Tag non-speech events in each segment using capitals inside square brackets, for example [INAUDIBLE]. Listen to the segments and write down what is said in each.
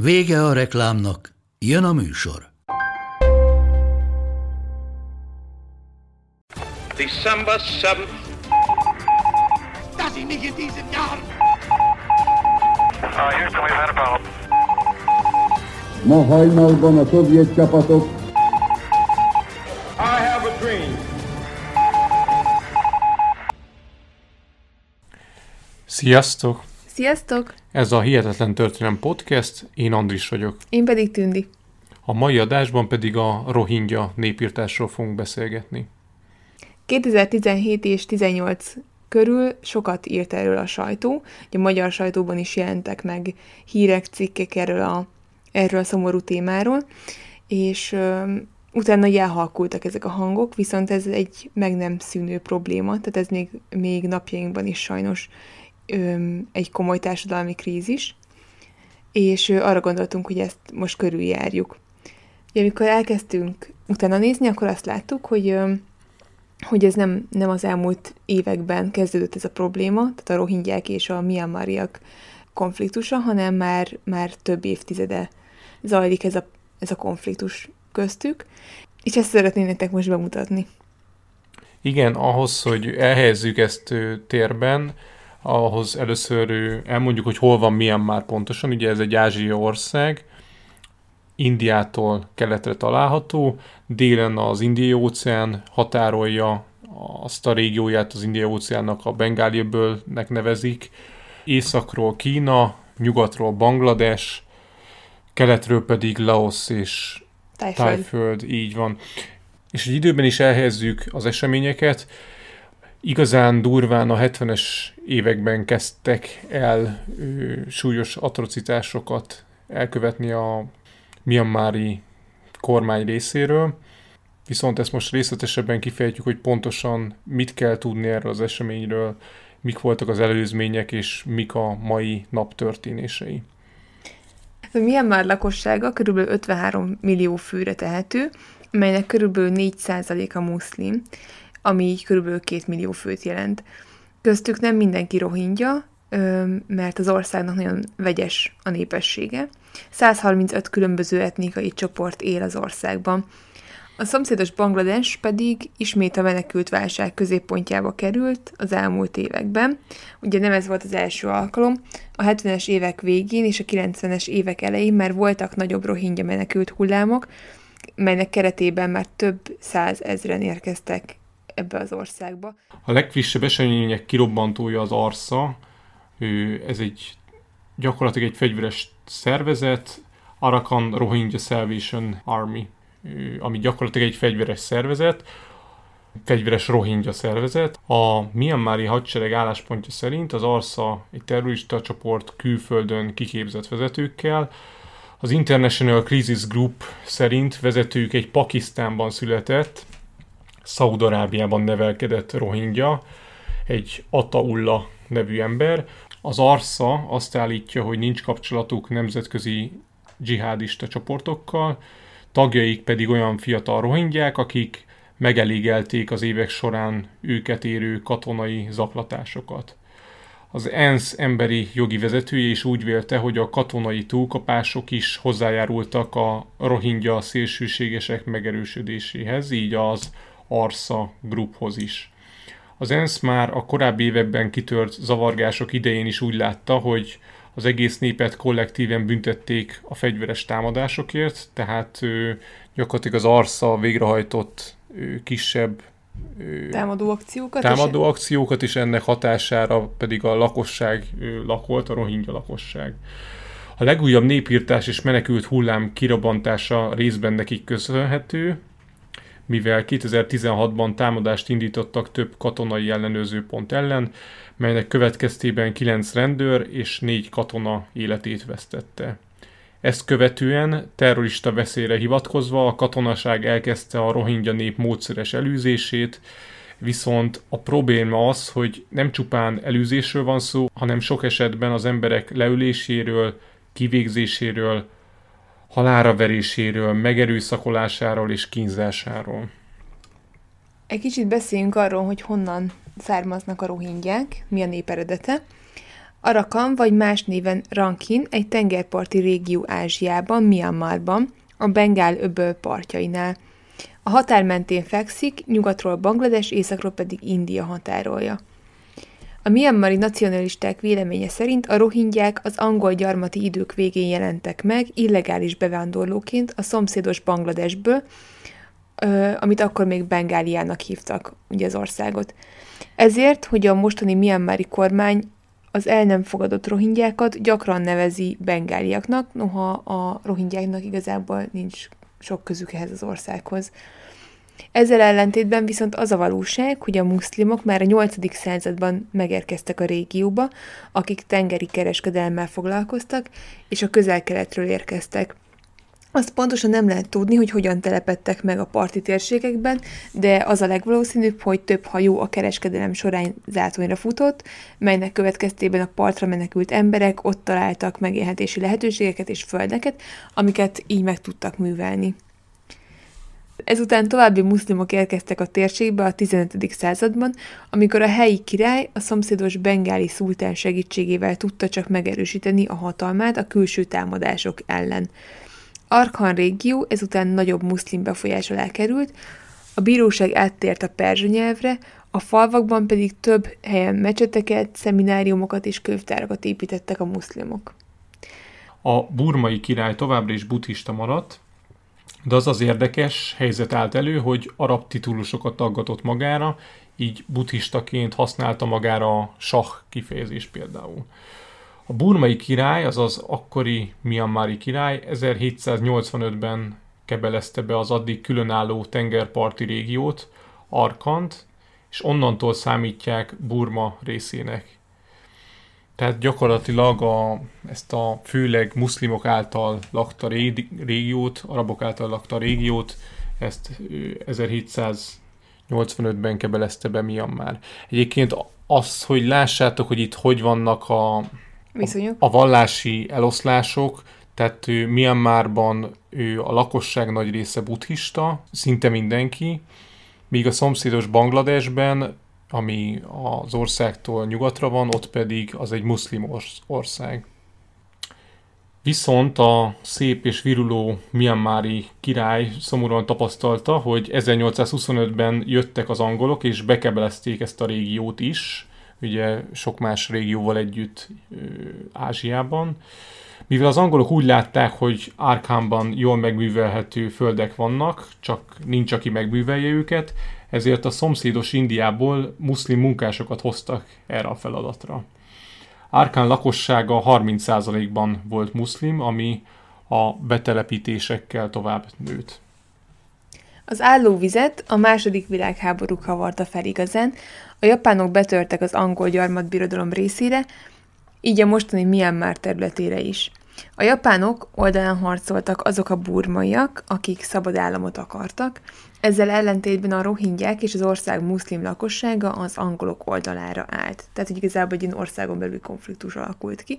Vége a reklámnak, jön a műsor. December 7th. Dass ich nicht in diesem Jahr Uh, Houston, we've had a problem. Ma hajnalban a szovjet csapatok I have a dream. Sziasztok! Sziasztok! Ez a Hihetetlen Történelem Podcast, én Andris vagyok. Én pedig Tündi. A mai adásban pedig a Rohingya népírtásról fogunk beszélgetni. 2017 és 18 körül sokat írt erről a sajtó, a magyar sajtóban is jelentek meg hírek, cikkek erről a, erről a szomorú témáról, és ö, utána elhalkultak ezek a hangok, viszont ez egy meg nem szűnő probléma, tehát ez még, még napjainkban is sajnos egy komoly társadalmi krízis, és arra gondoltunk, hogy ezt most körüljárjuk. Ugye, amikor elkezdtünk utána nézni, akkor azt láttuk, hogy hogy ez nem, nem az elmúlt években kezdődött ez a probléma, tehát a rohingyák és a miamariak konfliktusa, hanem már, már több évtizede zajlik ez a, ez a konfliktus köztük, és ezt szeretném nektek most bemutatni. Igen, ahhoz, hogy elhelyezzük ezt térben, ahhoz először elmondjuk, hogy hol van Myanmar pontosan. Ugye ez egy ázsiai ország, Indiától keletre található, délen az Indiai óceán határolja azt a régióját az Indiai óceánnak a Bengáli öbölnek nevezik, északról Kína, nyugatról Banglades, keletről pedig Laos és Tájföld. Tájföld, így van. És egy időben is elhelyezzük az eseményeket. Igazán durván a 70-es években kezdtek el ö, súlyos atrocitásokat elkövetni a Myanmari kormány részéről. Viszont ezt most részletesebben kifejtjük, hogy pontosan mit kell tudni erről az eseményről, mik voltak az előzmények, és mik a mai nap történései. A Myanmar lakossága kb. 53 millió főre tehető, melynek kb. 4%-a muszlim, ami így kb. 2 millió főt jelent. Köztük nem mindenki rohingya, mert az országnak nagyon vegyes a népessége. 135 különböző etnikai csoport él az országban. A szomszédos Banglades pedig ismét a menekült válság középpontjába került az elmúlt években. Ugye nem ez volt az első alkalom. A 70-es évek végén és a 90-es évek elején már voltak nagyobb rohingya menekült hullámok, melynek keretében már több százezren érkeztek ebbe az országba. A legfrissebb események kirobbantója az Arsza, Ő- ez egy gyakorlatilag egy fegyveres szervezet, Arakan Rohingya Salvation Army, ami gyakorlatilag egy fegyveres szervezet, fegyveres rohingya szervezet. A Myanmari hadsereg álláspontja szerint az Arsa egy terrorista csoport külföldön kiképzett vezetőkkel. Az International Crisis Group szerint vezetőjük egy Pakisztánban született, Szaudarábiában nevelkedett rohingya, egy Ataullah nevű ember. Az Arsa azt állítja, hogy nincs kapcsolatuk nemzetközi dzsihádista csoportokkal, tagjaik pedig olyan fiatal rohingyák, akik megelégelték az évek során őket érő katonai zaklatásokat. Az ENSZ emberi jogi vezetője is úgy vélte, hogy a katonai túlkapások is hozzájárultak a rohingya szélsőségesek megerősödéséhez, így az Arsa Grouphoz is. Az ENSZ már a korábbi években kitört zavargások idején is úgy látta, hogy az egész népet kollektíven büntették a fegyveres támadásokért, tehát ö, gyakorlatilag az Arsza végrehajtott ö, kisebb ö, Támadó akciókat. támadó akciókat, és ennek hatására pedig a lakosság ö, lakolt, a rohingya lakosság. A legújabb népírtás és menekült hullám kirabbantása részben nekik köszönhető, mivel 2016-ban támadást indítottak több katonai ellenőrző pont ellen, melynek következtében 9 rendőr és 4 katona életét vesztette. Ezt követően terrorista veszélyre hivatkozva a katonaság elkezdte a rohingya nép módszeres elűzését, viszont a probléma az, hogy nem csupán elűzésről van szó, hanem sok esetben az emberek leüléséről, kivégzéséről, halára veréséről, megerőszakolásáról és kínzásáról. Egy kicsit beszéljünk arról, hogy honnan származnak a rohingyák, mi a nép eredete. Arakan, vagy más néven Rankin, egy tengerparti régió Ázsiában, Myanmarban, a Bengál öböl partjainál. A határ mentén fekszik, nyugatról Banglades, északról pedig India határolja. A Myanmari nacionalisták véleménye szerint a rohingyák az angol gyarmati idők végén jelentek meg illegális bevándorlóként a szomszédos Bangladesből, amit akkor még Bengáliának hívtak, ugye az országot. Ezért, hogy a mostani Myanmari kormány az el nem fogadott rohingyákat gyakran nevezi bengáliaknak, noha a rohingyáknak igazából nincs sok közük ehhez az országhoz. Ezzel ellentétben viszont az a valóság, hogy a muszlimok már a 8. században megérkeztek a régióba, akik tengeri kereskedelemmel foglalkoztak, és a közel-keletről érkeztek. Azt pontosan nem lehet tudni, hogy hogyan telepettek meg a parti térségekben, de az a legvalószínűbb, hogy több hajó a kereskedelem során zátonyra futott, melynek következtében a partra menekült emberek ott találtak megélhetési lehetőségeket és földeket, amiket így meg tudtak művelni. Ezután további muszlimok érkeztek a térségbe a 15. században, amikor a helyi király a szomszédos bengáli szultán segítségével tudta csak megerősíteni a hatalmát a külső támadások ellen. Arkhan régió ezután nagyobb muszlim befolyás alá került, a bíróság áttért a perzsa nyelvre, a falvakban pedig több helyen mecseteket, szemináriumokat és könyvtárakat építettek a muszlimok. A burmai király továbbra is buddhista maradt, de az az érdekes helyzet állt elő, hogy arab titulusokat taggatott magára, így buddhistaként használta magára a sah kifejezés például. A burmai király, azaz akkori Myanmari király 1785-ben kebelezte be az addig különálló tengerparti régiót, Arkant, és onnantól számítják Burma részének. Tehát gyakorlatilag a, ezt a főleg muszlimok által lakta régiót, arabok által lakta régiót, ezt 1785-ben kebelezte be Myanmar. Egyébként az, hogy lássátok, hogy itt hogy vannak a, Viszonyok. a, a vallási eloszlások, tehát ő Myanmarban ő a lakosság nagy része buddhista, szinte mindenki, míg a szomszédos Bangladesben ami az országtól nyugatra van, ott pedig az egy muszlim ország. Viszont a szép és viruló Myanmari király szomorúan tapasztalta, hogy 1825-ben jöttek az angolok, és bekebelezték ezt a régiót is, ugye sok más régióval együtt Ázsiában. Mivel az angolok úgy látták, hogy Arkhamban jól megművelhető földek vannak, csak nincs, aki megművelje őket, ezért a szomszédos Indiából muszlim munkásokat hoztak erre a feladatra. Árkán lakossága 30%-ban volt muszlim, ami a betelepítésekkel tovább nőtt. Az állóvizet a második világháború kavarta fel igazán, a japánok betörtek az angol gyarmatbirodalom részére, így a mostani Myanmar területére is. A japánok oldalán harcoltak azok a burmaiak, akik szabad államot akartak, ezzel ellentétben a rohingyák és az ország muszlim lakossága az angolok oldalára állt. Tehát, hogy igazából egy ilyen országon belül konfliktus alakult ki.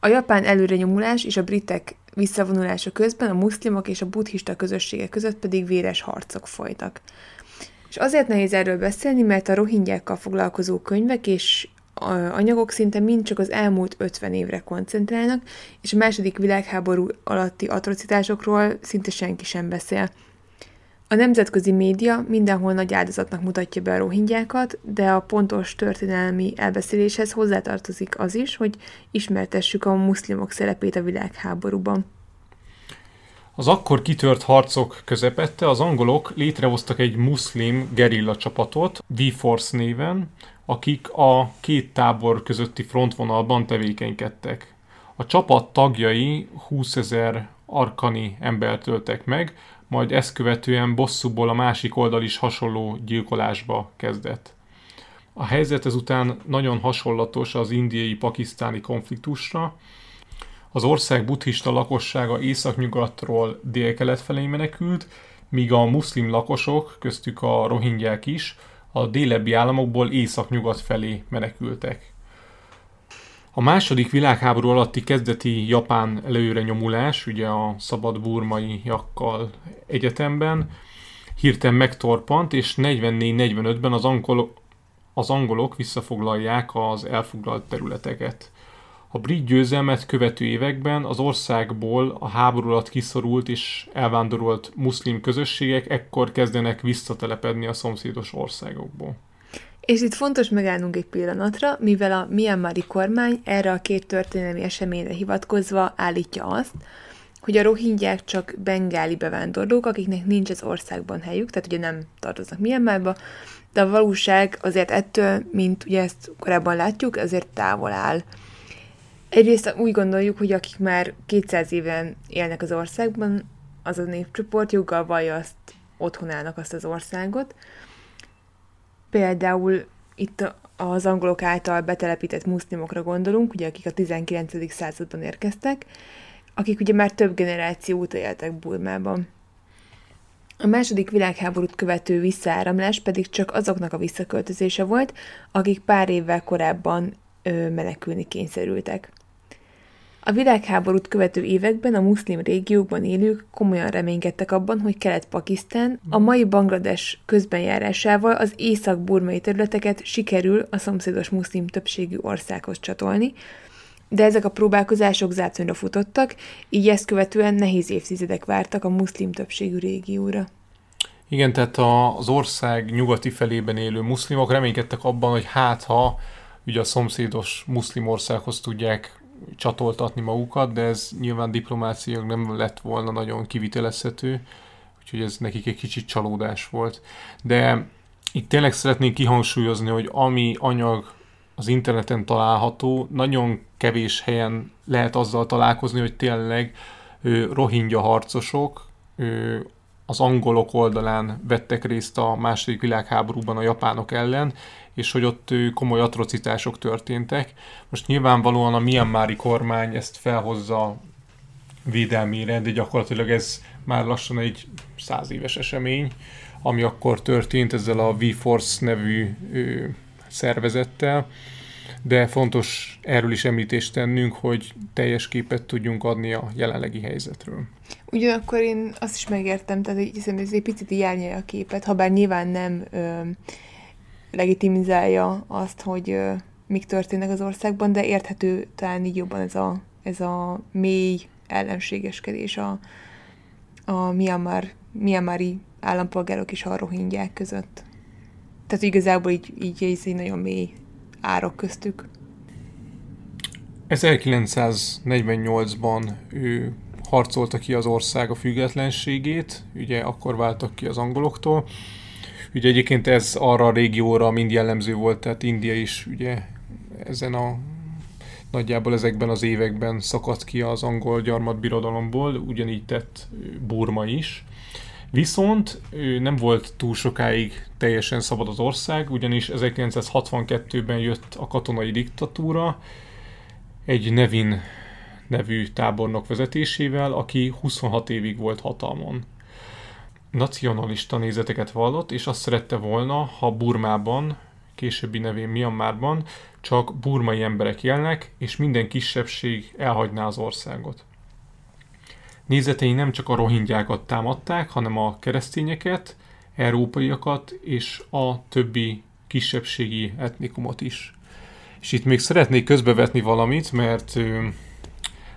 A japán előrenyomulás és a britek visszavonulása közben a muszlimok és a buddhista közösségek között pedig véres harcok folytak. És azért nehéz erről beszélni, mert a rohingyákkal foglalkozó könyvek és anyagok szinte mind csak az elmúlt 50 évre koncentrálnak, és a második világháború alatti atrocitásokról szinte senki sem beszél. A nemzetközi média mindenhol nagy áldozatnak mutatja be a rohingyákat, de a pontos történelmi elbeszéléshez hozzátartozik az is, hogy ismertessük a muszlimok szerepét a világháborúban. Az akkor kitört harcok közepette az angolok létrehoztak egy muszlim gerilla csapatot, V-Force néven, akik a két tábor közötti frontvonalban tevékenykedtek. A csapat tagjai 20 ezer arkani embert öltek meg, majd ezt követően bosszúból a másik oldal is hasonló gyilkolásba kezdett. A helyzet ezután nagyon hasonlatos az indiai-pakisztáni konfliktusra. Az ország buddhista lakossága északnyugatról délkelet felé menekült, míg a muszlim lakosok, köztük a rohingyák is, a délebbi államokból északnyugat felé menekültek. A második világháború alatti kezdeti japán előre nyomulás, ugye a szabad burmaiakkal egyetemben, hirtelen megtorpant, és 44-45-ben az, angol, az angolok visszafoglalják az elfoglalt területeket. A brit győzelmet követő években az országból a háború alatt kiszorult és elvándorolt muszlim közösségek ekkor kezdenek visszatelepedni a szomszédos országokból. És itt fontos megállnunk egy pillanatra, mivel a Myanmari kormány erre a két történelmi eseményre hivatkozva állítja azt, hogy a rohingyák csak bengáli bevándorlók, akiknek nincs az országban helyük, tehát ugye nem tartoznak Myanmarba, de a valóság azért ettől, mint ugye ezt korábban látjuk, azért távol áll. Egyrészt úgy gondoljuk, hogy akik már 200 éven élnek az országban, az a népcsoport joggal vallja azt, otthonának azt az országot. Például itt az angolok által betelepített muszlimokra gondolunk, ugye, akik a 19. században érkeztek, akik ugye már több generáció óta éltek Burmában. A második világháborút követő visszaáramlás pedig csak azoknak a visszaköltözése volt, akik pár évvel korábban ö, menekülni kényszerültek. A világháborút követő években a muszlim régiókban élők komolyan reménykedtek abban, hogy Kelet-Pakisztán a mai Banglades közbenjárásával az észak-burmai területeket sikerül a szomszédos muszlim többségű országhoz csatolni, de ezek a próbálkozások zátszonyra futottak, így ezt követően nehéz évtizedek vártak a muszlim többségű régióra. Igen, tehát az ország nyugati felében élő muszlimok reménykedtek abban, hogy hát ha ugye a szomszédos muszlim országhoz tudják csatoltatni magukat, de ez nyilván diplomáciailag nem lett volna nagyon kivitelezhető, úgyhogy ez nekik egy kicsit csalódás volt. De itt tényleg szeretnék kihangsúlyozni, hogy ami anyag az interneten található, nagyon kevés helyen lehet azzal találkozni, hogy tényleg rohingya harcosok az angolok oldalán vettek részt a második világháborúban a japánok ellen, és hogy ott komoly atrocitások történtek. Most nyilvánvalóan a Myanmari kormány ezt felhozza védelmére, de gyakorlatilag ez már lassan egy száz éves esemény, ami akkor történt ezzel a V-Force nevű ö, szervezettel, de fontos erről is említést tennünk, hogy teljes képet tudjunk adni a jelenlegi helyzetről. Ugyanakkor én azt is megértem, tehát hiszen ez egy picit járnyalja a képet, ha bár nyilván nem ö, legitimizálja azt, hogy ö, mik történnek az országban, de érthető talán így jobban ez a, ez a mély ellenségeskedés a, a Myanmar, Myanmari állampolgárok és a rohingyák között. Tehát igazából így, így, így, így nagyon mély árok köztük. 1948-ban ő harcolta ki az ország a függetlenségét, ugye akkor váltak ki az angoloktól. Ugye egyébként ez arra a régióra mind jellemző volt, tehát India is ugye ezen a nagyjából ezekben az években szakadt ki az angol gyarmatbirodalomból, ugyanígy tett Burma is. Viszont nem volt túl sokáig teljesen szabad az ország, ugyanis 1962-ben jött a katonai diktatúra egy Nevin nevű tábornok vezetésével, aki 26 évig volt hatalmon. Nacionalista nézeteket vallott, és azt szerette volna, ha Burmában, későbbi nevén Myanmarban csak burmai emberek élnek, és minden kisebbség elhagyná az országot. Nézetei nem csak a rohingyákat támadták, hanem a keresztényeket, európaiakat és a többi kisebbségi etnikumot is. És itt még szeretnék közbevetni valamit, mert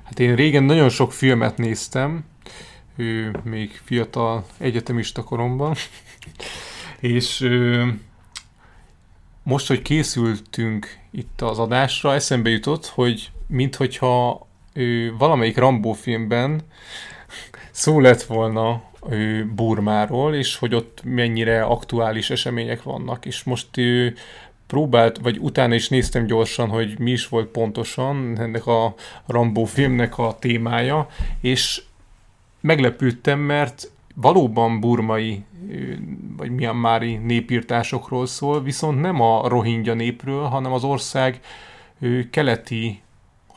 hát én régen nagyon sok filmet néztem, még fiatal egyetemista koromban, [LAUGHS] és most, hogy készültünk itt az adásra, eszembe jutott, hogy minthogyha ő, valamelyik Rambó filmben szó lett volna ő, Burmáról, és hogy ott mennyire aktuális események vannak, és most ő, próbált, vagy utána is néztem gyorsan, hogy mi is volt pontosan ennek a Rambó filmnek a témája, és meglepődtem, mert valóban burmai vagy mianmári népírtásokról szól, viszont nem a rohingya népről, hanem az ország keleti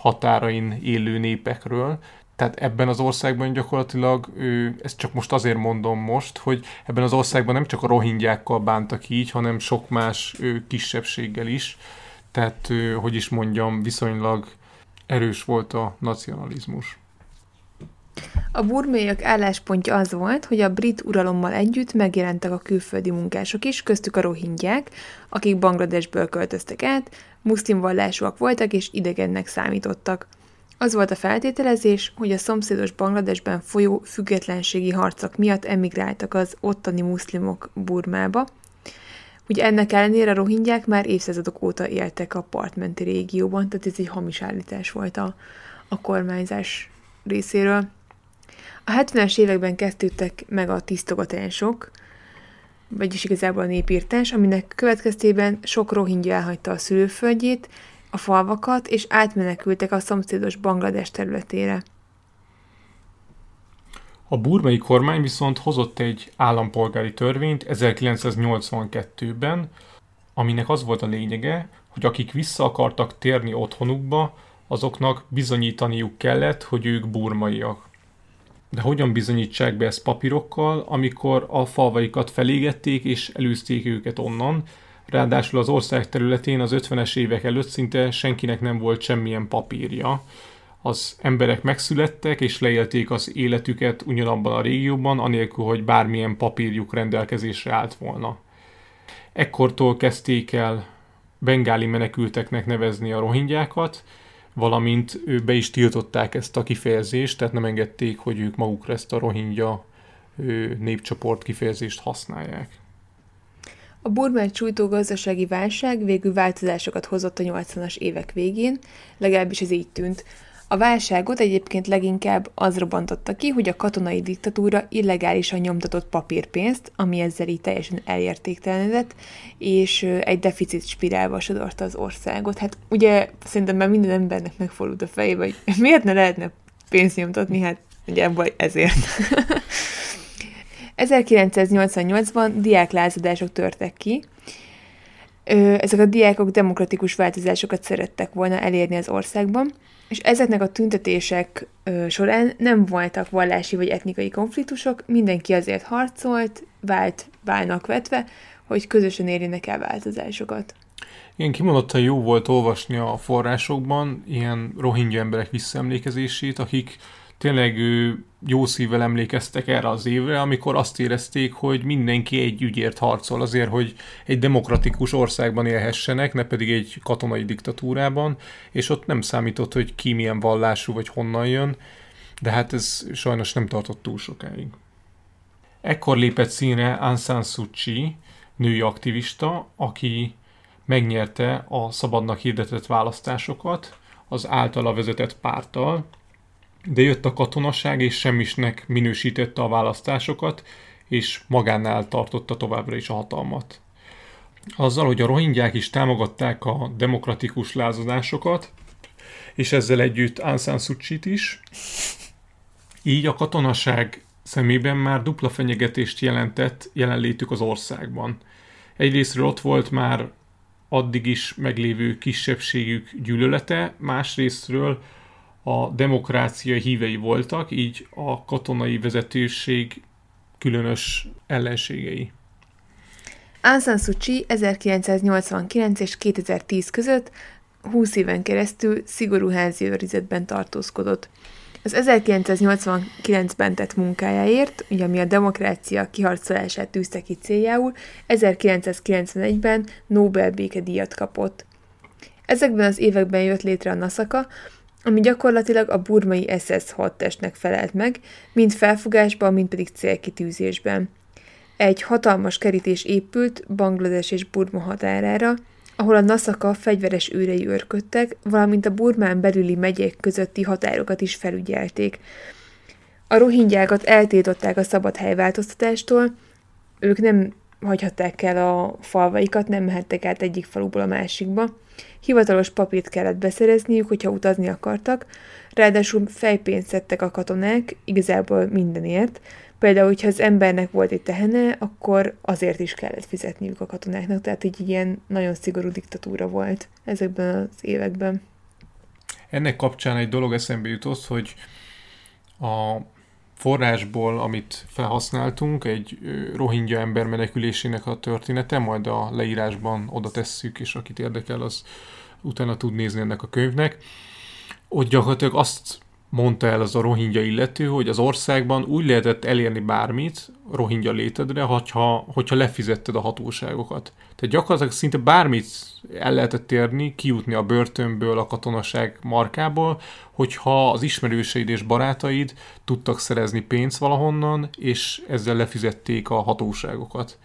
határain élő népekről. Tehát ebben az országban gyakorlatilag, ezt csak most azért mondom most, hogy ebben az országban nem csak a rohingyákkal bántak így, hanem sok más kisebbséggel is. Tehát, hogy is mondjam, viszonylag erős volt a nacionalizmus. A burméiak álláspontja az volt, hogy a brit uralommal együtt megjelentek a külföldi munkások is, köztük a rohingyák, akik Bangladesből költöztek át, muszlim vallásúak voltak és idegennek számítottak. Az volt a feltételezés, hogy a szomszédos Bangladesben folyó függetlenségi harcok miatt emigráltak az ottani muszlimok Burmába. Ugye ennek ellenére a rohingyák már évszázadok óta éltek a partmenti régióban, tehát ez egy hamis állítás volt a, a kormányzás részéről. A 70-es években kezdődtek meg a tisztogatások, vagyis igazából a népírtás, aminek következtében sok rohingya elhagyta a szülőföldjét, a falvakat, és átmenekültek a szomszédos Banglades területére. A burmai kormány viszont hozott egy állampolgári törvényt 1982-ben, aminek az volt a lényege, hogy akik vissza akartak térni otthonukba, azoknak bizonyítaniuk kellett, hogy ők burmaiak. De hogyan bizonyítsák be ezt papírokkal, amikor a falvaikat felégették és elűzték őket onnan, ráadásul az ország területén az 50-es évek előtt szinte senkinek nem volt semmilyen papírja. Az emberek megszülettek és leélték az életüket ugyanabban a régióban, anélkül, hogy bármilyen papírjuk rendelkezésre állt volna. Ekkortól kezdték el bengáli menekülteknek nevezni a rohingyákat, valamint be is tiltották ezt a kifejezést, tehát nem engedték, hogy ők magukra ezt a rohingya népcsoport kifejezést használják. A Burmát csújtó gazdasági válság végül változásokat hozott a 80-as évek végén, legalábbis ez így tűnt. A válságot egyébként leginkább az robbantotta ki, hogy a katonai diktatúra illegálisan nyomtatott papírpénzt, ami ezzel így teljesen elértéktelenedett, és egy deficit spirálba sodorta az országot. Hát ugye szerintem már minden embernek megfordult a fejébe, hogy [LAUGHS] miért ne lehetne pénzt nyomtatni, hát ugye ezért. 1988-ban diáklázadások törtek ki. Ezek a diákok demokratikus változásokat szerettek volna elérni az országban, és ezeknek a tüntetések során nem voltak vallási vagy etnikai konfliktusok, mindenki azért harcolt, vált válnak vetve, hogy közösen érjenek el változásokat. Igen, kimondottan jó volt olvasni a forrásokban ilyen rohingya emberek visszaemlékezését, akik tényleg jó szívvel emlékeztek erre az évre, amikor azt érezték, hogy mindenki egy ügyért harcol azért, hogy egy demokratikus országban élhessenek, ne pedig egy katonai diktatúrában, és ott nem számított, hogy ki milyen vallású vagy honnan jön, de hát ez sajnos nem tartott túl sokáig. Ekkor lépett színre Aung San Suu Kyi, női aktivista, aki megnyerte a szabadnak hirdetett választásokat az általa vezetett párttal, de jött a katonaság, és semmisnek minősítette a választásokat, és magánál tartotta továbbra is a hatalmat. Azzal, hogy a rohingyák is támogatták a demokratikus lázadásokat, és ezzel együtt Aung San is, így a katonaság szemében már dupla fenyegetést jelentett jelenlétük az országban. Egyrésztről ott volt már addig is meglévő kisebbségük gyűlölete, másrésztről a demokrácia hívei voltak, így a katonai vezetőség különös ellenségei. Aung San Suu Kyi 1989 és 2010 között 20 éven keresztül szigorú házi őrizetben tartózkodott. Az 1989-ben tett munkájáért, ugye ami a demokrácia kiharcolását tűzte ki céljául, 1991-ben Nobel békedíjat kapott. Ezekben az években jött létre a NASAKA, ami gyakorlatilag a burmai SS hadtestnek felelt meg, mind felfogásban, mind pedig célkitűzésben. Egy hatalmas kerítés épült Banglades és Burma határára, ahol a Nasaka fegyveres őrei őrködtek, valamint a Burmán belüli megyék közötti határokat is felügyelték. A rohingyákat eltiltották a szabad helyváltoztatástól, ők nem hagyhatták el a falvaikat, nem mehettek át egyik faluból a másikba. Hivatalos papírt kellett beszerezniük, hogyha utazni akartak, ráadásul fejpénzt szedtek a katonák, igazából mindenért. Például, hogyha az embernek volt egy tehene, akkor azért is kellett fizetniük a katonáknak, tehát így ilyen nagyon szigorú diktatúra volt ezekben az években. Ennek kapcsán egy dolog eszembe jutott, hogy a forrásból, amit felhasználtunk, egy rohingya ember menekülésének a története, majd a leírásban oda tesszük, és akit érdekel, az utána tud nézni ennek a könyvnek. Ott gyakorlatilag azt mondta el az a rohingya illető, hogy az országban úgy lehetett elérni bármit rohingya létedre, hogyha, hogyha lefizetted a hatóságokat. Tehát gyakorlatilag szinte bármit el lehetett érni, kijutni a börtönből, a katonaság markából, hogyha az ismerőseid és barátaid tudtak szerezni pénzt valahonnan, és ezzel lefizették a hatóságokat.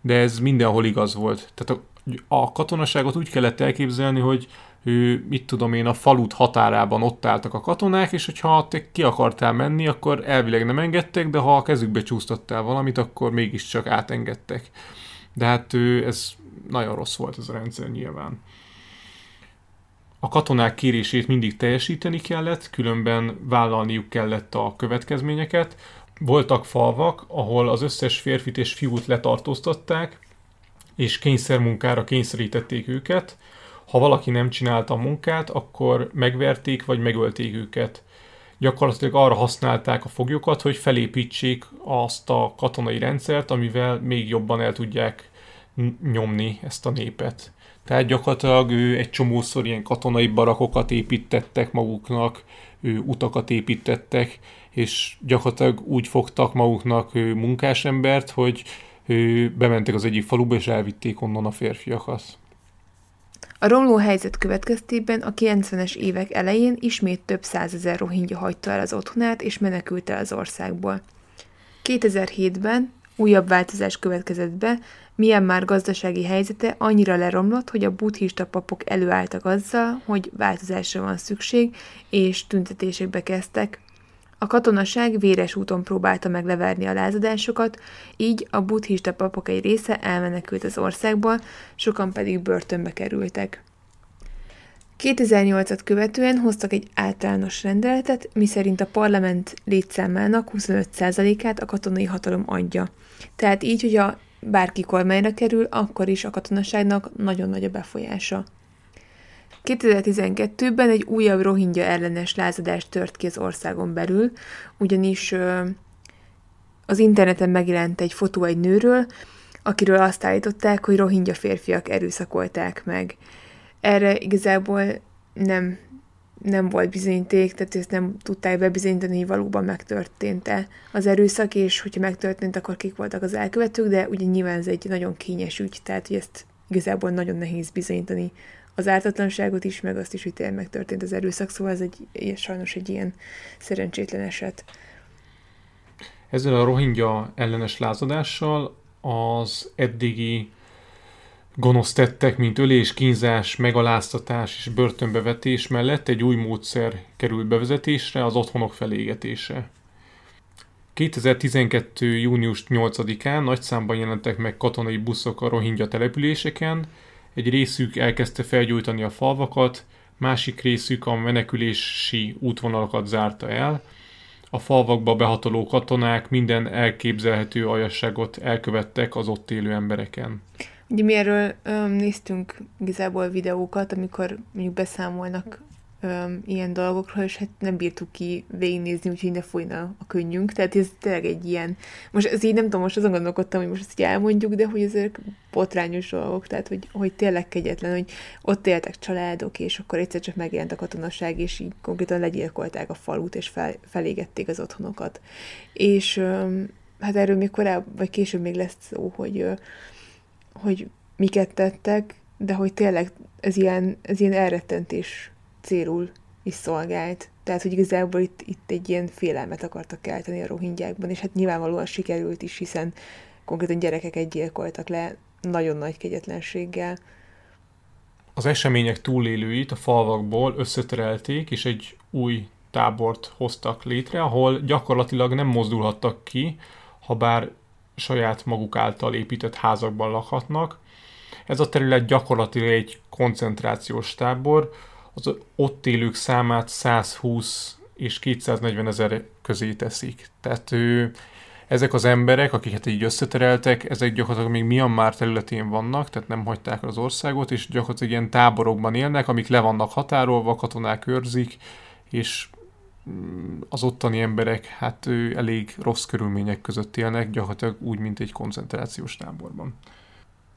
De ez mindenhol igaz volt. Tehát a, a katonaságot úgy kellett elképzelni, hogy ő, mit tudom én, a falut határában ott álltak a katonák, és hogyha te ki akartál menni, akkor elvileg nem engedtek, de ha a kezükbe csúsztattál valamit, akkor mégiscsak átengedtek. De hát ő, ez nagyon rossz volt ez a rendszer nyilván. A katonák kérését mindig teljesíteni kellett, különben vállalniuk kellett a következményeket. Voltak falvak, ahol az összes férfit és fiút letartóztatták, és kényszermunkára kényszerítették őket, ha valaki nem csinálta a munkát, akkor megverték vagy megölték őket. Gyakorlatilag arra használták a foglyokat, hogy felépítsék azt a katonai rendszert, amivel még jobban el tudják nyomni ezt a népet. Tehát gyakorlatilag ő egy csomószor ilyen katonai barakokat építettek maguknak, ő utakat építettek, és gyakorlatilag úgy fogtak maguknak ő munkásembert, hogy ő bementek az egyik faluba, és elvitték onnan a férfiakat. A romló helyzet következtében a 90-es évek elején ismét több százezer rohingya hagyta el az otthonát és menekült el az országból. 2007-ben újabb változás következett be, milyen már gazdasági helyzete annyira leromlott, hogy a buddhista papok előálltak azzal, hogy változásra van szükség, és tüntetésekbe kezdtek, a katonaság véres úton próbálta megleverni a lázadásokat, így a buddhista papok egy része elmenekült az országból, sokan pedig börtönbe kerültek. 2008-at követően hoztak egy általános rendeletet, miszerint a parlament létszámának 25%-át a katonai hatalom adja. Tehát így, hogy a bárki kormányra kerül, akkor is a katonaságnak nagyon nagy a befolyása. 2012-ben egy újabb rohingya ellenes lázadás tört ki az országon belül, ugyanis az interneten megjelent egy fotó egy nőről, akiről azt állították, hogy rohingya férfiak erőszakolták meg. Erre igazából nem, nem volt bizonyíték, tehát ezt nem tudták bebizonyítani, hogy valóban megtörtént-e az erőszak, és hogyha megtörtént, akkor kik voltak az elkövetők, de ugye nyilván ez egy nagyon kényes ügy, tehát hogy ezt igazából nagyon nehéz bizonyítani az ártatlanságot is, meg azt is, hogy tényleg megtörtént az erőszak, szóval ez egy, egy sajnos egy ilyen szerencsétlen eset. Ezzel a rohingya ellenes lázadással az eddigi gonosz tettek, mint ölés, kínzás, megaláztatás és börtönbevetés mellett egy új módszer került bevezetésre, az otthonok felégetése. 2012. június 8-án nagy számban jelentek meg katonai buszok a rohingya településeken, egy részük elkezdte felgyújtani a falvakat, másik részük a menekülési útvonalakat zárta el. A falvakba behatoló katonák minden elképzelhető aljasságot elkövettek az ott élő embereken. Ugye mi erről öm, néztünk igazából videókat, amikor mondjuk beszámolnak öm, ilyen dolgokról, és hát nem bírtuk ki végignézni, úgyhogy ne folyna a könnyünk. Tehát ez tényleg egy ilyen... Most ez így nem tudom, most azon gondolkodtam, hogy most ezt így elmondjuk, de hogy ezek botrányos dolgok, tehát hogy, hogy tényleg kegyetlen, hogy ott éltek családok, és akkor egyszer csak megjelent a katonaság, és így konkrétan legyilkolták a falut, és fel, felégették az otthonokat. És öm, hát erről még korábban, vagy később még lesz szó, hogy, hogy miket tettek, de hogy tényleg ez ilyen, ez ilyen elrettentés célul is szolgált. Tehát, hogy igazából itt, itt egy ilyen félelmet akartak kelteni a rohingyákban, és hát nyilvánvalóan sikerült is, hiszen konkrétan gyerekeket gyilkoltak le nagyon nagy kegyetlenséggel. Az események túlélőit a falvakból összeterelték, és egy új tábort hoztak létre, ahol gyakorlatilag nem mozdulhattak ki, ha bár saját maguk által épített házakban lakhatnak. Ez a terület gyakorlatilag egy koncentrációs tábor, az ott élők számát 120 és 240 ezer közé teszik. Tehát ő, ezek az emberek, akiket így összetereltek, ezek gyakorlatilag még Myanmar területén vannak, tehát nem hagyták az országot, és gyakorlatilag ilyen táborokban élnek, amik le vannak határolva, katonák őrzik, és mm, az ottani emberek hát ő elég rossz körülmények között élnek, gyakorlatilag úgy, mint egy koncentrációs táborban.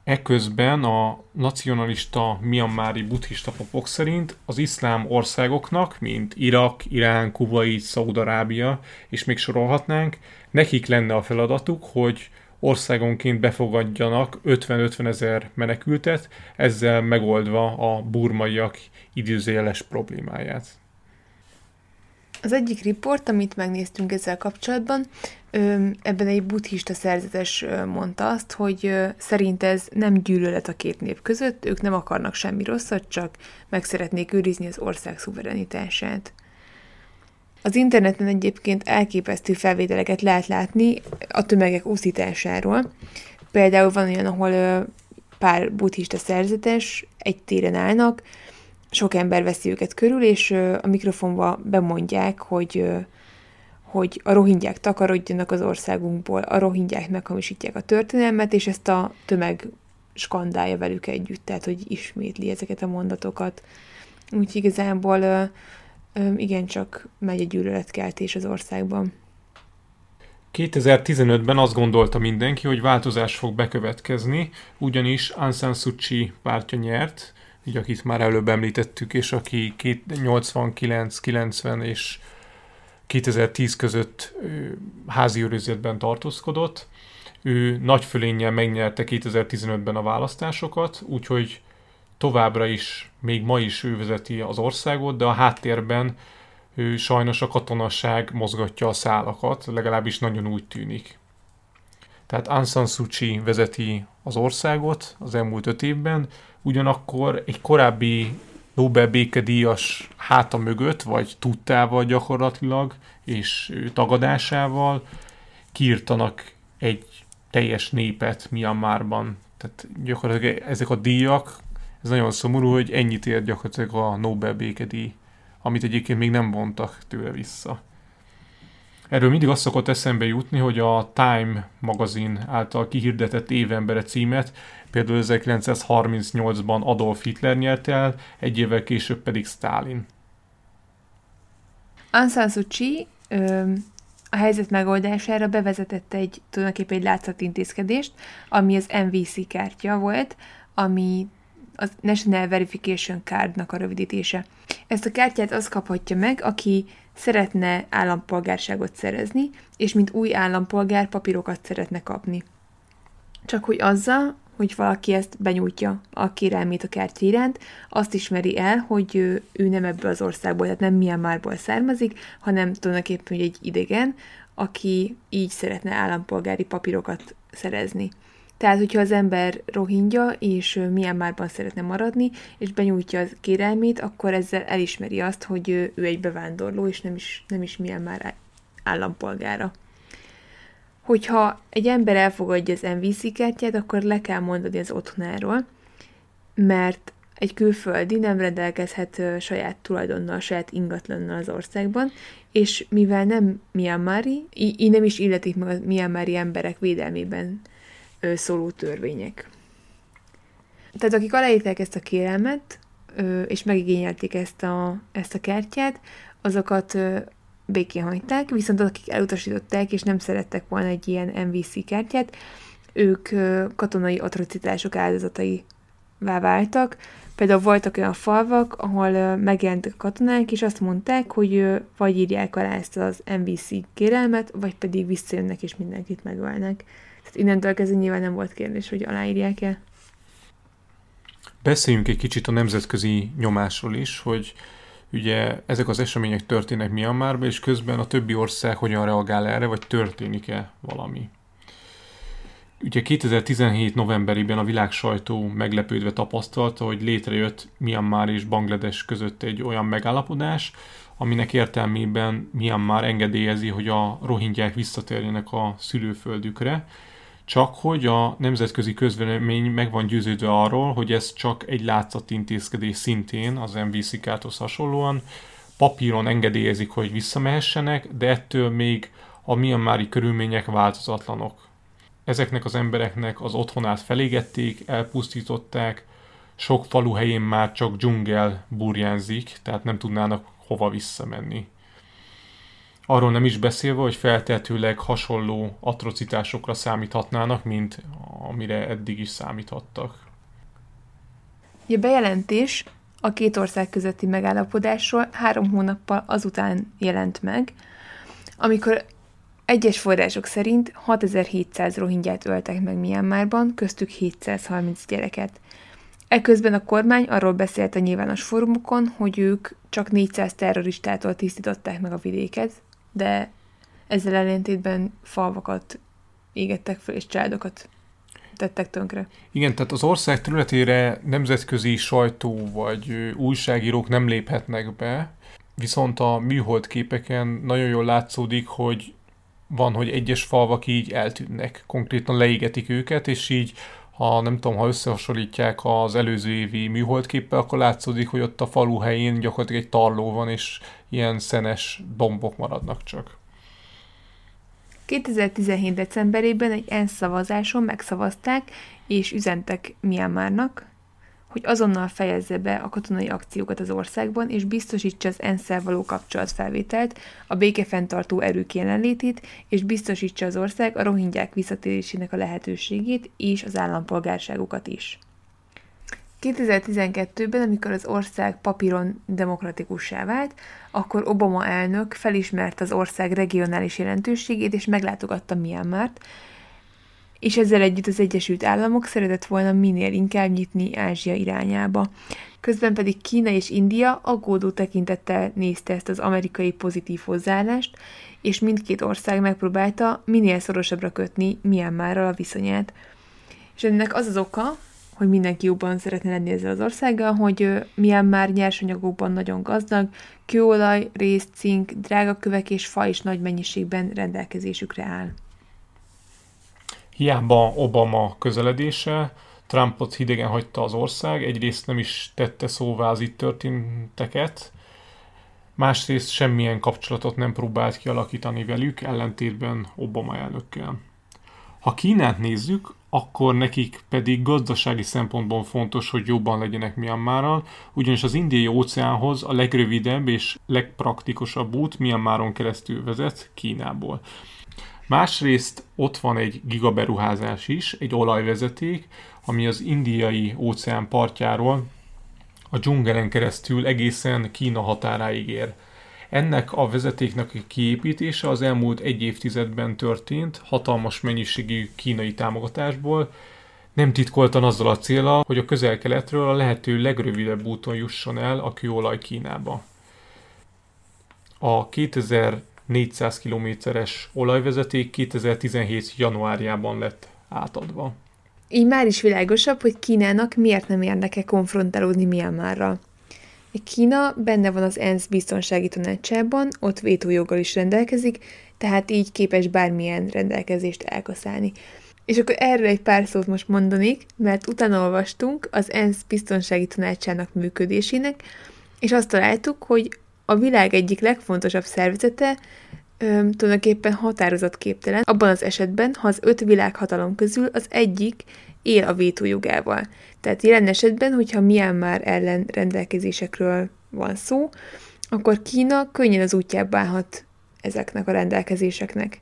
Eközben a nacionalista Myanmari buddhista papok szerint az iszlám országoknak, mint Irak, Irán, Kuwait, Szaudarábia, és még sorolhatnánk, nekik lenne a feladatuk, hogy országonként befogadjanak 50-50 ezer menekültet, ezzel megoldva a burmaiak időzéles problémáját. Az egyik riport, amit megnéztünk ezzel kapcsolatban, ebben egy buddhista szerzetes mondta azt, hogy szerint ez nem gyűlölet a két nép között, ők nem akarnak semmi rosszat, csak meg szeretnék őrizni az ország szuverenitását. Az interneten egyébként elképesztő felvételeket lehet látni a tömegek úszításáról. Például van olyan, ahol pár buddhista szerzetes egy téren állnak, sok ember veszi őket körül, és a mikrofonba bemondják, hogy hogy a rohingyák takarodjanak az országunkból, a rohingyák meghamisítják a történelmet, és ezt a tömeg skandálja velük együtt, tehát hogy ismétli ezeket a mondatokat. Úgyhogy igazából igencsak megy a gyűlöletkeltés az országban. 2015-ben azt gondolta mindenki, hogy változás fog bekövetkezni, ugyanis Aung San Suu Kyi pártja nyert, így akit már előbb említettük, és aki 89, 90 és 2010 között házi őrizetben tartózkodott. Ő nagy fölénnyel megnyerte 2015-ben a választásokat, úgyhogy továbbra is, még ma is ő vezeti az országot, de a háttérben ő sajnos a katonasság mozgatja a szálakat, legalábbis nagyon úgy tűnik. Tehát Aung San Suu Kyi vezeti az országot az elmúlt öt évben, ugyanakkor egy korábbi Nobel békedíjas háta mögött, vagy tudtával gyakorlatilag, és tagadásával kiírtanak egy teljes népet Myanmarban. Tehát gyakorlatilag ezek a díjak, ez nagyon szomorú, hogy ennyit ér gyakorlatilag a Nobel békedíj, amit egyébként még nem vontak tőle vissza. Erről mindig azt szokott eszembe jutni, hogy a Time magazin által kihirdetett évembere címet például 1938-ban Adolf Hitler nyerte el, egy évvel később pedig Stalin. Aung San Suu Kyi ö, a helyzet megoldására bevezetett egy tulajdonképpen egy látszatintézkedést, ami az MVC kártya volt, ami a National Verification Cardnak a rövidítése. Ezt a kártyát az kaphatja meg, aki szeretne állampolgárságot szerezni, és mint új állampolgár papírokat szeretne kapni. Csak hogy azzal, hogy valaki ezt benyújtja a kérelmét a kártya iránt, azt ismeri el, hogy ő, ő nem ebből az országból, tehát nem Myanmarból származik, hanem tulajdonképpen egy idegen, aki így szeretne állampolgári papírokat szerezni. Tehát, hogyha az ember rohingya, és Myanmarban szeretne maradni, és benyújtja az kérelmét, akkor ezzel elismeri azt, hogy ő, egy bevándorló, és nem is, nem is Myanmar állampolgára. Hogyha egy ember elfogadja az MVC kártyát, akkor le kell mondani az otthonáról, mert egy külföldi nem rendelkezhet saját tulajdonnal, saját ingatlannal az országban, és mivel nem Myanmari, így nem is illetik meg a Myanmari emberek védelmében szóló törvények. Tehát akik aláírták ezt a kérelmet, és megigényelték ezt a, ezt a kártyát, azokat békén hagyták, viszont akik elutasították és nem szerettek volna egy ilyen MVC kártyát, ők katonai atrocitások áldozatai váltak. Például voltak olyan falvak, ahol megjelentek a katonák, és azt mondták, hogy vagy írják alá ezt az MVC kérelmet, vagy pedig visszajönnek és mindenkit megölnek. Innentől kezdve nyilván nem volt kérdés, hogy aláírják-e. Beszéljünk egy kicsit a nemzetközi nyomásról is, hogy ugye ezek az események történnek Myanmarban, és közben a többi ország hogyan reagál erre, vagy történik-e valami. Ugye 2017 novemberében a világ sajtó meglepődve tapasztalta, hogy létrejött Myanmar és Banglades között egy olyan megállapodás, aminek értelmében Myanmar engedélyezi, hogy a rohingyák visszatérjenek a szülőföldükre, csak hogy a nemzetközi közvélemény meg van győződve arról, hogy ez csak egy látszatintézkedés szintén az MVC kárthoz hasonlóan. Papíron engedélyezik, hogy visszamehessenek, de ettől még a Myanmari körülmények változatlanok. Ezeknek az embereknek az otthonát felégették, elpusztították, sok falu helyén már csak dzsungel burjánzik, tehát nem tudnának hova visszamenni. Arról nem is beszélve, hogy feltehetőleg hasonló atrocitásokra számíthatnának, mint amire eddig is számíthattak. A bejelentés a két ország közötti megállapodásról három hónappal azután jelent meg, amikor egyes források szerint 6700 rohingyát öltek meg Myanmarban, köztük 730 gyereket. Eközben a kormány arról beszélt a nyilvános fórumokon, hogy ők csak 400 terroristától tisztították meg a vidéket, de ezzel ellentétben falvakat égettek fel, és családokat tettek tönkre. Igen, tehát az ország területére nemzetközi sajtó vagy újságírók nem léphetnek be, viszont a műhold képeken nagyon jól látszódik, hogy van, hogy egyes falvak így eltűnnek, konkrétan leégetik őket, és így ha nem tudom, ha összehasonlítják az előző évi műholdképpel, akkor látszódik, hogy ott a falu helyén gyakorlatilag egy tarló van, és ilyen szenes dombok maradnak csak. 2017. decemberében egy ENSZ szavazáson megszavazták és üzentek Myanmarnak, hogy azonnal fejezze be a katonai akciókat az országban, és biztosítsa az ensz való kapcsolatfelvételt, a békefenntartó erők jelenlétét, és biztosítsa az ország a rohingyák visszatérésének a lehetőségét és az állampolgárságukat is. 2012-ben, amikor az ország papíron demokratikussá vált, akkor Obama elnök felismerte az ország regionális jelentőségét, és meglátogatta Myanmart, és ezzel együtt az Egyesült Államok szeretett volna minél inkább nyitni Ázsia irányába. Közben pedig Kína és India aggódó tekintettel nézte ezt az amerikai pozitív hozzáállást, és mindkét ország megpróbálta minél szorosabbra kötni Myanmarral a viszonyát. És ennek az az oka, hogy mindenki jobban szeretne lenni ezzel az országgal, hogy Myanmar nyersanyagokban nagyon gazdag, kőolaj, rész, cink, drágakövek és fa is nagy mennyiségben rendelkezésükre áll. Hiába Obama közeledése, Trumpot hidegen hagyta az ország, egyrészt nem is tette szóvá az itt történteket, másrészt semmilyen kapcsolatot nem próbált kialakítani velük, ellentétben Obama elnökkel. Ha Kínát nézzük, akkor nekik pedig gazdasági szempontból fontos, hogy jobban legyenek Myanmarral, ugyanis az indiai óceánhoz a legrövidebb és legpraktikusabb út Myanmaron keresztül vezet Kínából. Másrészt ott van egy gigaberuházás is, egy olajvezeték, ami az indiai óceán partjáról a dzsungelen keresztül egészen Kína határáig ér. Ennek a vezetéknek a kiépítése az elmúlt egy évtizedben történt, hatalmas mennyiségű kínai támogatásból, nem titkoltan azzal a célra, hogy a közel-keletről a lehető legrövidebb úton jusson el a kőolaj Kínába. A 2400 kilométeres olajvezeték 2017. januárjában lett átadva. Így már is világosabb, hogy Kínának miért nem érdeke konfrontálódni Myanmarral. Kína benne van az ENSZ biztonsági tanácsában, ott vétójoggal is rendelkezik, tehát így képes bármilyen rendelkezést elkaszálni. És akkor erre egy pár szót most mondanék, mert utána olvastunk az ENSZ biztonsági tanácsának működésének, és azt találtuk, hogy a világ egyik legfontosabb szervezete ö, tulajdonképpen határozatképtelen, abban az esetben, ha az öt világhatalom közül az egyik él a vétójogával. Tehát jelen esetben, hogyha Myanmar ellen rendelkezésekről van szó, akkor Kína könnyen az útjába állhat ezeknek a rendelkezéseknek.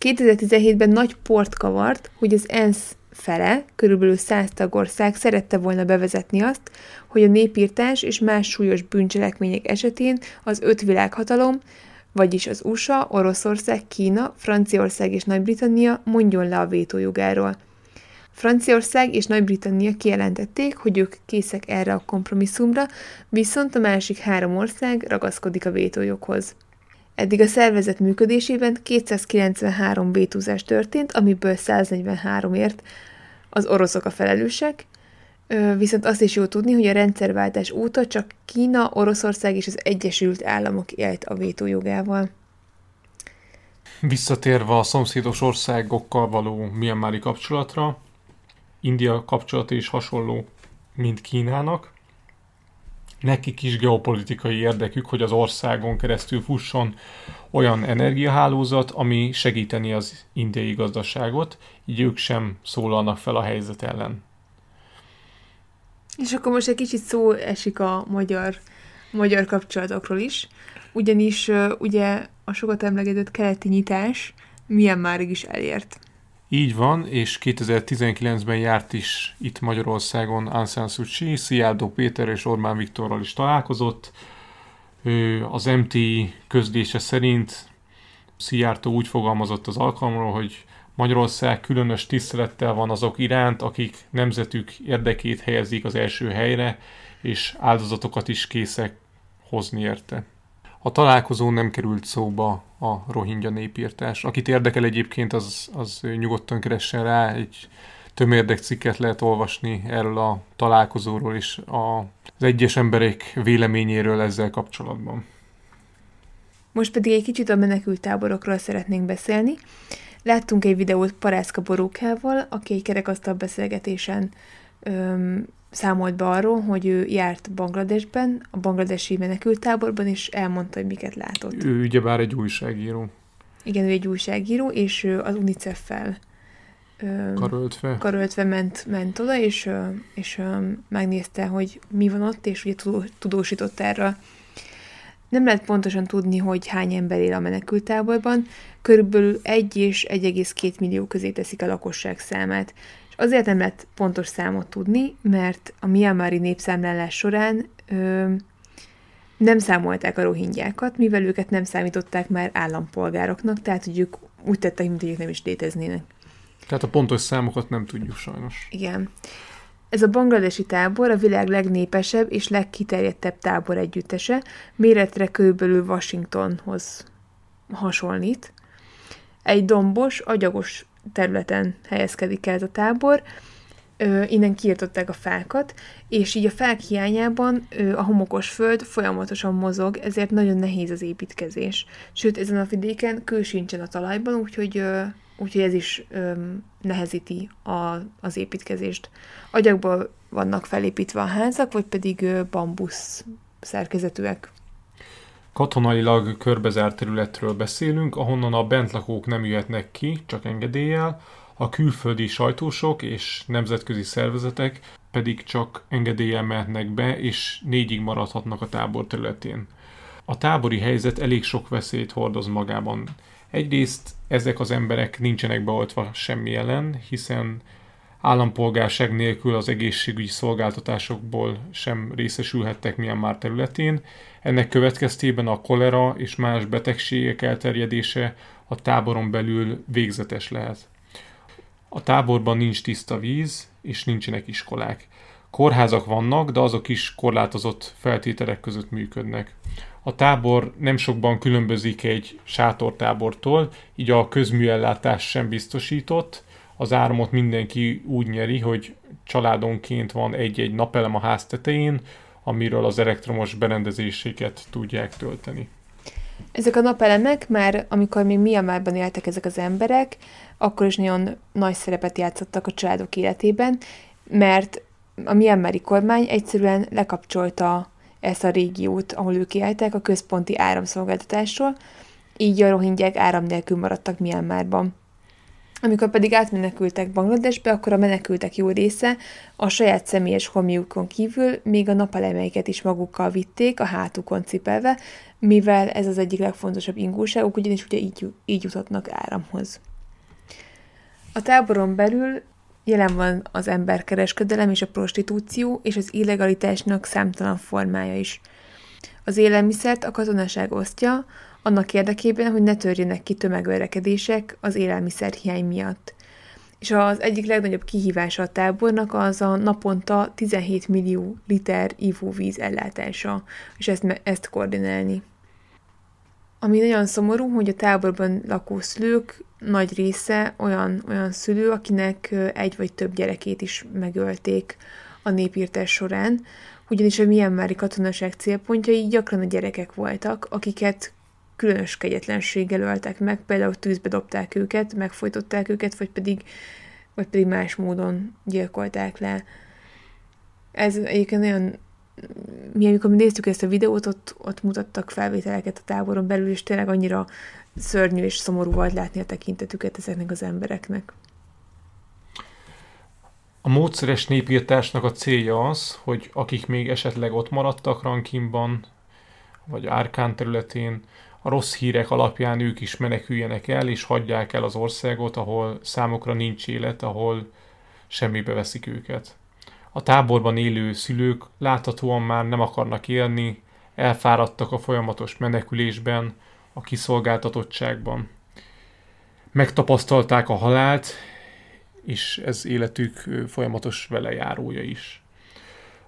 2017-ben nagy port kavart, hogy az ENSZ fele, körülbelül 100 tagország szerette volna bevezetni azt, hogy a népírtás és más súlyos bűncselekmények esetén az öt világhatalom, vagyis az USA, Oroszország, Kína, Franciaország és Nagy-Britannia mondjon le a vétójogáról – Franciaország és Nagy-Britannia kijelentették, hogy ők készek erre a kompromisszumra, viszont a másik három ország ragaszkodik a vétójoghoz. Eddig a szervezet működésében 293 vétózás történt, amiből 143-ért az oroszok a felelősek, viszont azt is jó tudni, hogy a rendszerváltás óta csak Kína, Oroszország és az Egyesült Államok élt a vétójogával. Visszatérve a szomszédos országokkal való Myanmari kapcsolatra, India kapcsolata is hasonló, mint Kínának. Nekik is geopolitikai érdekük, hogy az országon keresztül fusson olyan energiahálózat, ami segíteni az indiai gazdaságot, így ők sem szólalnak fel a helyzet ellen. És akkor most egy kicsit szó esik a magyar, magyar kapcsolatokról is, ugyanis ugye a sokat emlegetett keleti nyitás milyen márig is elért. Így van, és 2019-ben járt is itt Magyarországon Aung San Suu Kyi, Péter és Orbán Viktorral is találkozott. Az MT közlése szerint Szijjártó úgy fogalmazott az alkalomról, hogy Magyarország különös tisztelettel van azok iránt, akik nemzetük érdekét helyezik az első helyre, és áldozatokat is készek hozni érte. A találkozón nem került szóba a rohingya népírtás. Akit érdekel egyébként, az, az nyugodtan keressen rá, egy tömérdek cikket lehet olvasni erről a találkozóról és a, az egyes emberek véleményéről ezzel kapcsolatban. Most pedig egy kicsit a menekült táborokról szeretnénk beszélni. Láttunk egy videót Parászka Borókával, aki egy kerekasztal beszélgetésen öm, számolt be arról, hogy ő járt Bangladesben, a bangladesi menekültáborban, és elmondta, hogy miket látott. Ő ugyebár egy újságíró. Igen, ő egy újságíró, és ő az UNICEF-fel karöltve. karöltve ment, ment oda, és, és megnézte, hogy mi van ott, és ugye tudósított erről. Nem lehet pontosan tudni, hogy hány ember él a menekültáborban, körülbelül 1 és 1,2 millió közé teszik a lakosság számát. Azért nem lehet pontos számot tudni, mert a Myanmari népszámlálás során ö, nem számolták a rohingyákat, mivel őket nem számították már állampolgároknak, tehát hogy ők úgy tettek, mint hogy ők nem is léteznének. Tehát a pontos számokat nem tudjuk sajnos. Igen. Ez a bangladesi tábor a világ legnépesebb és legkiterjedtebb tábor együttese, méretre körülbelül Washingtonhoz hasonlít. Egy dombos, agyagos területen helyezkedik el ez a tábor, innen kiirtották a fákat, és így a fák hiányában a homokos föld folyamatosan mozog, ezért nagyon nehéz az építkezés. Sőt, ezen a vidéken kő sincsen a talajban, úgyhogy, úgyhogy ez is ö, nehezíti a, az építkezést. Agyagból vannak felépítve a házak, vagy pedig bambusz szerkezetűek. Katonailag körbezárt területről beszélünk, ahonnan a bentlakók nem jöhetnek ki, csak engedéllyel, a külföldi sajtósok és nemzetközi szervezetek pedig csak engedéllyel mehetnek be, és négyig maradhatnak a tábor területén. A tábori helyzet elég sok veszélyt hordoz magában. Egyrészt ezek az emberek nincsenek beoltva semmi ellen, hiszen állampolgárság nélkül az egészségügyi szolgáltatásokból sem részesülhettek Myanmar területén. Ennek következtében a kolera és más betegségek elterjedése a táboron belül végzetes lehet. A táborban nincs tiszta víz, és nincsenek iskolák. Kórházak vannak, de azok is korlátozott feltételek között működnek. A tábor nem sokban különbözik egy sátortábortól, így a közműellátás sem biztosított, az áramot mindenki úgy nyeri, hogy családonként van egy-egy napelem a ház tetején, amiről az elektromos berendezéseket tudják tölteni. Ezek a napelemek már, amikor még Myanmarban éltek ezek az emberek, akkor is nagyon nagy szerepet játszottak a családok életében, mert a Myanmari kormány egyszerűen lekapcsolta ezt a régiót, ahol ők éltek, a központi áramszolgáltatásról, így a rohingyák áram nélkül maradtak Myanmarban. Amikor pedig átmenekültek Bangladesbe, akkor a menekültek jó része a saját személyes homiukon kívül még a napelemeiket is magukkal vitték, a hátukon cipelve, mivel ez az egyik legfontosabb ingóságuk, ugyanis ugye így, így juthatnak áramhoz. A táboron belül jelen van az emberkereskedelem és a prostitúció, és az illegalitásnak számtalan formája is. Az élelmiszert a katonaság osztja, annak érdekében, hogy ne törjenek ki tömegverekedések az élelmiszerhiány miatt. És az egyik legnagyobb kihívása a tábornak az a naponta 17 millió liter ivóvíz ellátása, és ezt, ezt koordinálni. Ami nagyon szomorú, hogy a táborban lakó szülők nagy része olyan, olyan szülő, akinek egy vagy több gyerekét is megölték a népírtás során, ugyanis a Myanmari katonaság célpontjai gyakran a gyerekek voltak, akiket különös kegyetlenséggel öltek meg, például tűzbe dobták őket, megfojtották őket, vagy pedig, vagy pedig más módon gyilkolták le. Ez egyébként nagyon, mi amikor mi néztük ezt a videót, ott, ott mutattak felvételeket a táboron belül, és tényleg annyira szörnyű és szomorú volt látni a tekintetüket ezeknek az embereknek. A módszeres népírtásnak a célja az, hogy akik még esetleg ott maradtak Rankinban, vagy Árkán területén, a rossz hírek alapján ők is meneküljenek el, és hagyják el az országot, ahol számukra nincs élet, ahol semmibe veszik őket. A táborban élő szülők láthatóan már nem akarnak élni, elfáradtak a folyamatos menekülésben, a kiszolgáltatottságban. Megtapasztalták a halált, és ez életük folyamatos velejárója is.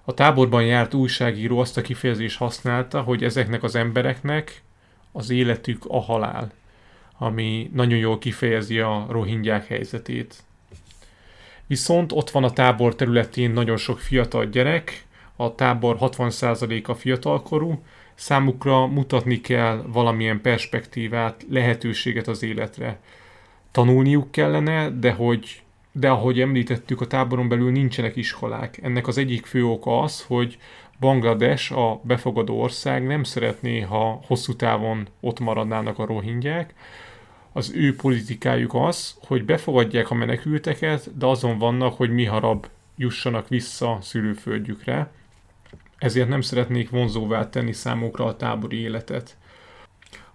A táborban járt újságíró azt a kifejezést használta, hogy ezeknek az embereknek az életük a halál, ami nagyon jól kifejezi a rohingyák helyzetét. Viszont ott van a tábor területén nagyon sok fiatal gyerek, a tábor 60%-a fiatalkorú, számukra mutatni kell valamilyen perspektívát, lehetőséget az életre. Tanulniuk kellene, de hogy de ahogy említettük, a táboron belül nincsenek iskolák. Ennek az egyik fő oka az, hogy Banglades, a befogadó ország nem szeretné, ha hosszú távon ott maradnának a rohingyák. Az ő politikájuk az, hogy befogadják a menekülteket, de azon vannak, hogy mi harab jussanak vissza szülőföldjükre. Ezért nem szeretnék vonzóvá tenni számukra a tábori életet.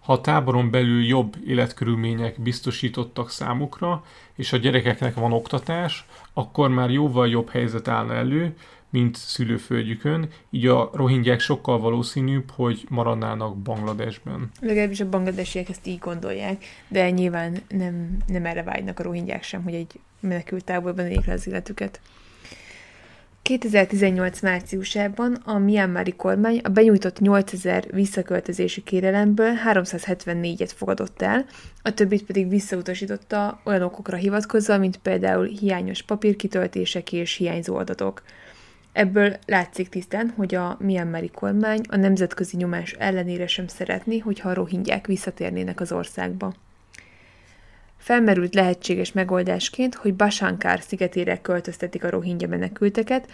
Ha a táboron belül jobb életkörülmények biztosítottak számukra, és a gyerekeknek van oktatás, akkor már jóval jobb helyzet állna elő, mint szülőföldjükön, így a rohingyák sokkal valószínűbb, hogy maradnának Bangladesben. Legalábbis a bangladesiek ezt így gondolják, de nyilván nem, nem erre vágynak a rohingyák sem, hogy egy menekült táborban élik le az életüket. 2018 márciusában a Myanmari kormány a benyújtott 8000 visszaköltözési kérelemből 374-et fogadott el, a többit pedig visszautasította olyan okokra hivatkozva, mint például hiányos papírkitöltések és hiányzó adatok. Ebből látszik tisztán, hogy a Myanmari kormány a nemzetközi nyomás ellenére sem szeretné, hogyha a rohingyák visszatérnének az országba. Felmerült lehetséges megoldásként, hogy Basankár szigetére költöztetik a rohingya menekülteket,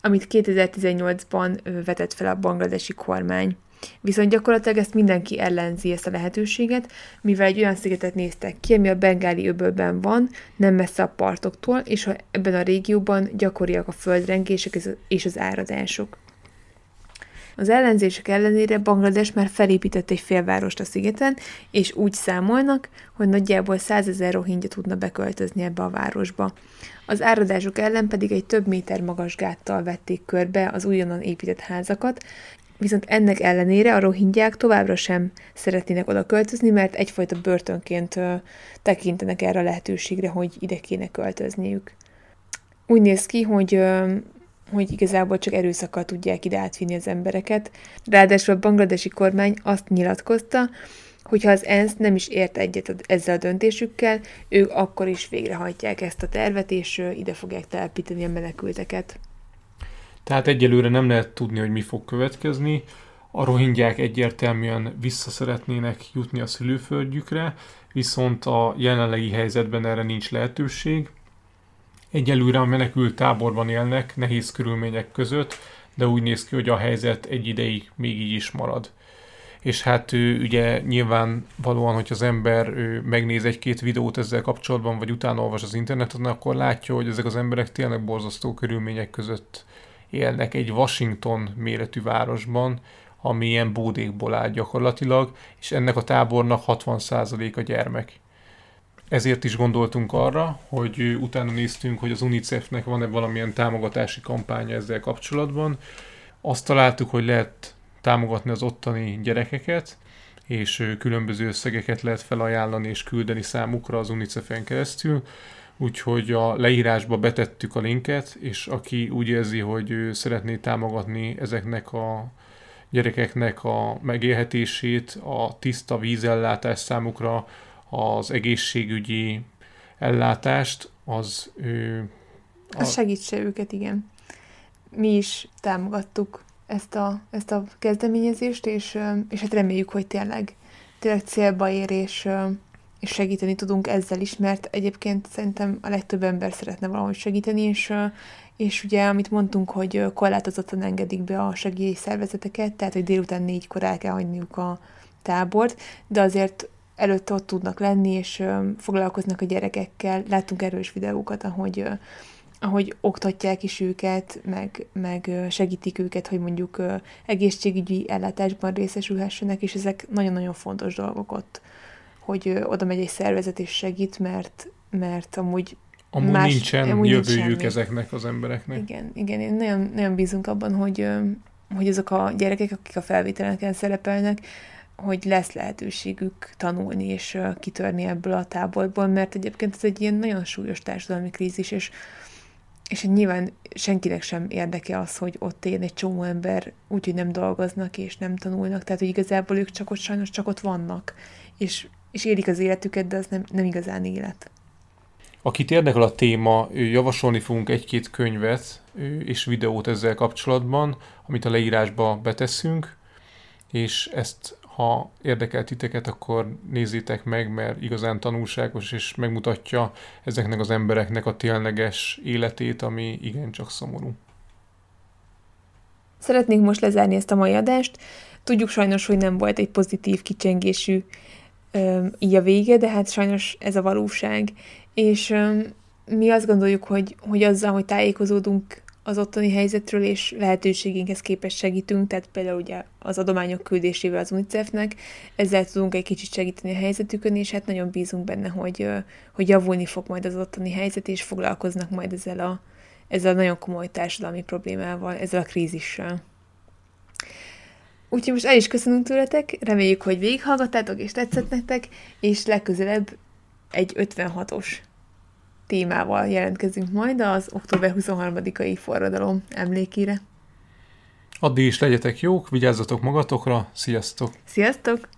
amit 2018-ban vetett fel a bangladesi kormány. Viszont gyakorlatilag ezt mindenki ellenzi ezt a lehetőséget, mivel egy olyan szigetet néztek ki, ami a bengáli öbölben van, nem messze a partoktól, és ebben a régióban gyakoriak a földrengések és az áradások. Az ellenzések ellenére Banglades már felépített egy félvárost a szigeten, és úgy számolnak, hogy nagyjából százezer rohingya tudna beköltözni ebbe a városba. Az áradások ellen pedig egy több méter magas gáttal vették körbe az újonnan épített házakat, viszont ennek ellenére a rohingyák továbbra sem szeretnének oda költözni, mert egyfajta börtönként tekintenek erre a lehetőségre, hogy ide kéne költözniük. Úgy néz ki, hogy hogy igazából csak erőszakkal tudják ide átvinni az embereket. Ráadásul a bangladesi kormány azt nyilatkozta, hogy ha az ENSZ nem is ért egyet ezzel a döntésükkel, ők akkor is végrehajtják ezt a tervet, és ide fogják telepíteni a menekülteket. Tehát egyelőre nem lehet tudni, hogy mi fog következni. A rohingyák egyértelműen vissza szeretnének jutni a szülőföldjükre, viszont a jelenlegi helyzetben erre nincs lehetőség. Egyelőre a menekült táborban élnek, nehéz körülmények között, de úgy néz ki, hogy a helyzet egy ideig még így is marad. És hát ő, ugye nyilván valóan, hogy az ember ő, megnéz egy-két videót ezzel kapcsolatban, vagy utána olvas az interneten, akkor látja, hogy ezek az emberek tényleg borzasztó körülmények között élnek egy Washington méretű városban, ami ilyen bódékból áll gyakorlatilag, és ennek a tábornak 60% a gyermek. Ezért is gondoltunk arra, hogy utána néztünk, hogy az UNICEF-nek van-e valamilyen támogatási kampánya ezzel kapcsolatban. Azt találtuk, hogy lehet támogatni az ottani gyerekeket, és különböző összegeket lehet felajánlani és küldeni számukra az UNICEF-en keresztül. Úgyhogy a leírásba betettük a linket, és aki úgy érzi, hogy ő szeretné támogatni ezeknek a gyerekeknek a megélhetését, a tiszta vízellátás számukra, az egészségügyi ellátást, az ő... A... Az segítse őket, igen. Mi is támogattuk ezt a, ezt a kezdeményezést, és, és hát reméljük, hogy tényleg, tényleg célba ér, és, és segíteni tudunk ezzel is, mert egyébként szerintem a legtöbb ember szeretne valahogy segíteni, és, és ugye, amit mondtunk, hogy korlátozottan engedik be a segélyszervezeteket, tehát, hogy délután négykor el kell hagyniuk a tábort, de azért előtte ott tudnak lenni, és foglalkoznak a gyerekekkel. Láttunk erős videókat, ahogy ahogy oktatják is őket, meg, meg segítik őket, hogy mondjuk egészségügyi ellátásban részesülhessenek, és ezek nagyon-nagyon fontos dolgok ott, hogy oda megy egy szervezet és segít, mert, mert amúgy Amúgy más, nincsen amúgy jövőjük nincs ezeknek az embereknek. Igen, igen, én nagyon, nagyon bízunk abban, hogy, hogy azok a gyerekek, akik a felvételeken szerepelnek, hogy lesz lehetőségük tanulni és kitörni ebből a táborból, mert egyébként ez egy ilyen nagyon súlyos társadalmi krízis, és és nyilván senkinek sem érdeke az, hogy ott él egy csomó ember, úgyhogy nem dolgoznak és nem tanulnak, tehát hogy igazából ők csak ott sajnos csak ott vannak, és, és élik az életüket, de az nem, nem igazán élet. Akit érdekel a téma, javasolni fogunk egy-két könyvet és videót ezzel kapcsolatban, amit a leírásba beteszünk, és ezt ha érdekel titeket, akkor nézzétek meg, mert igazán tanulságos, és megmutatja ezeknek az embereknek a tényleges életét, ami igencsak szomorú. Szeretnénk most lezárni ezt a mai adást. Tudjuk sajnos, hogy nem volt egy pozitív kicsengésű így a vége, de hát sajnos ez a valóság. És mi azt gondoljuk, hogy, hogy azzal, hogy tájékozódunk az ottani helyzetről, és lehetőségünkhez képest segítünk, tehát például ugye az adományok küldésével az UNICEF-nek, ezzel tudunk egy kicsit segíteni a helyzetükön, és hát nagyon bízunk benne, hogy, hogy javulni fog majd az ottani helyzet, és foglalkoznak majd ezzel a, ezzel a nagyon komoly társadalmi problémával, ezzel a krízissel. Úgyhogy most el is köszönünk tőletek, reméljük, hogy végighallgattátok és tetszett nektek, és legközelebb egy 56-os témával jelentkezünk majd az október 23-ai forradalom emlékére. Addig is legyetek jók, vigyázzatok magatokra, sziasztok! Sziasztok!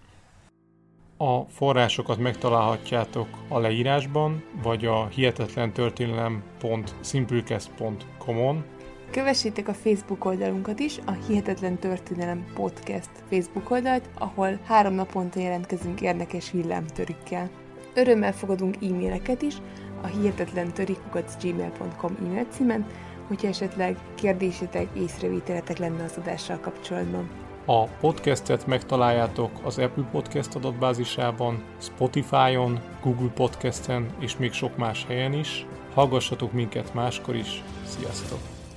A forrásokat megtalálhatjátok a leírásban, vagy a hihetetlen történelem.simplecast.com-on. Kövessétek a Facebook oldalunkat is, a Hihetetlen Történelem Podcast Facebook oldalt, ahol három naponta jelentkezünk érdekes villámtörikkel. Örömmel fogadunk e-maileket is, a hihetetlen gmail.com e-mail címen, hogyha esetleg kérdésetek, észrevételetek lenne az adással kapcsolatban. A podcastet megtaláljátok az Apple Podcast adatbázisában, Spotify-on, Google Podcasten és még sok más helyen is. Hallgassatok minket máskor is. Sziasztok!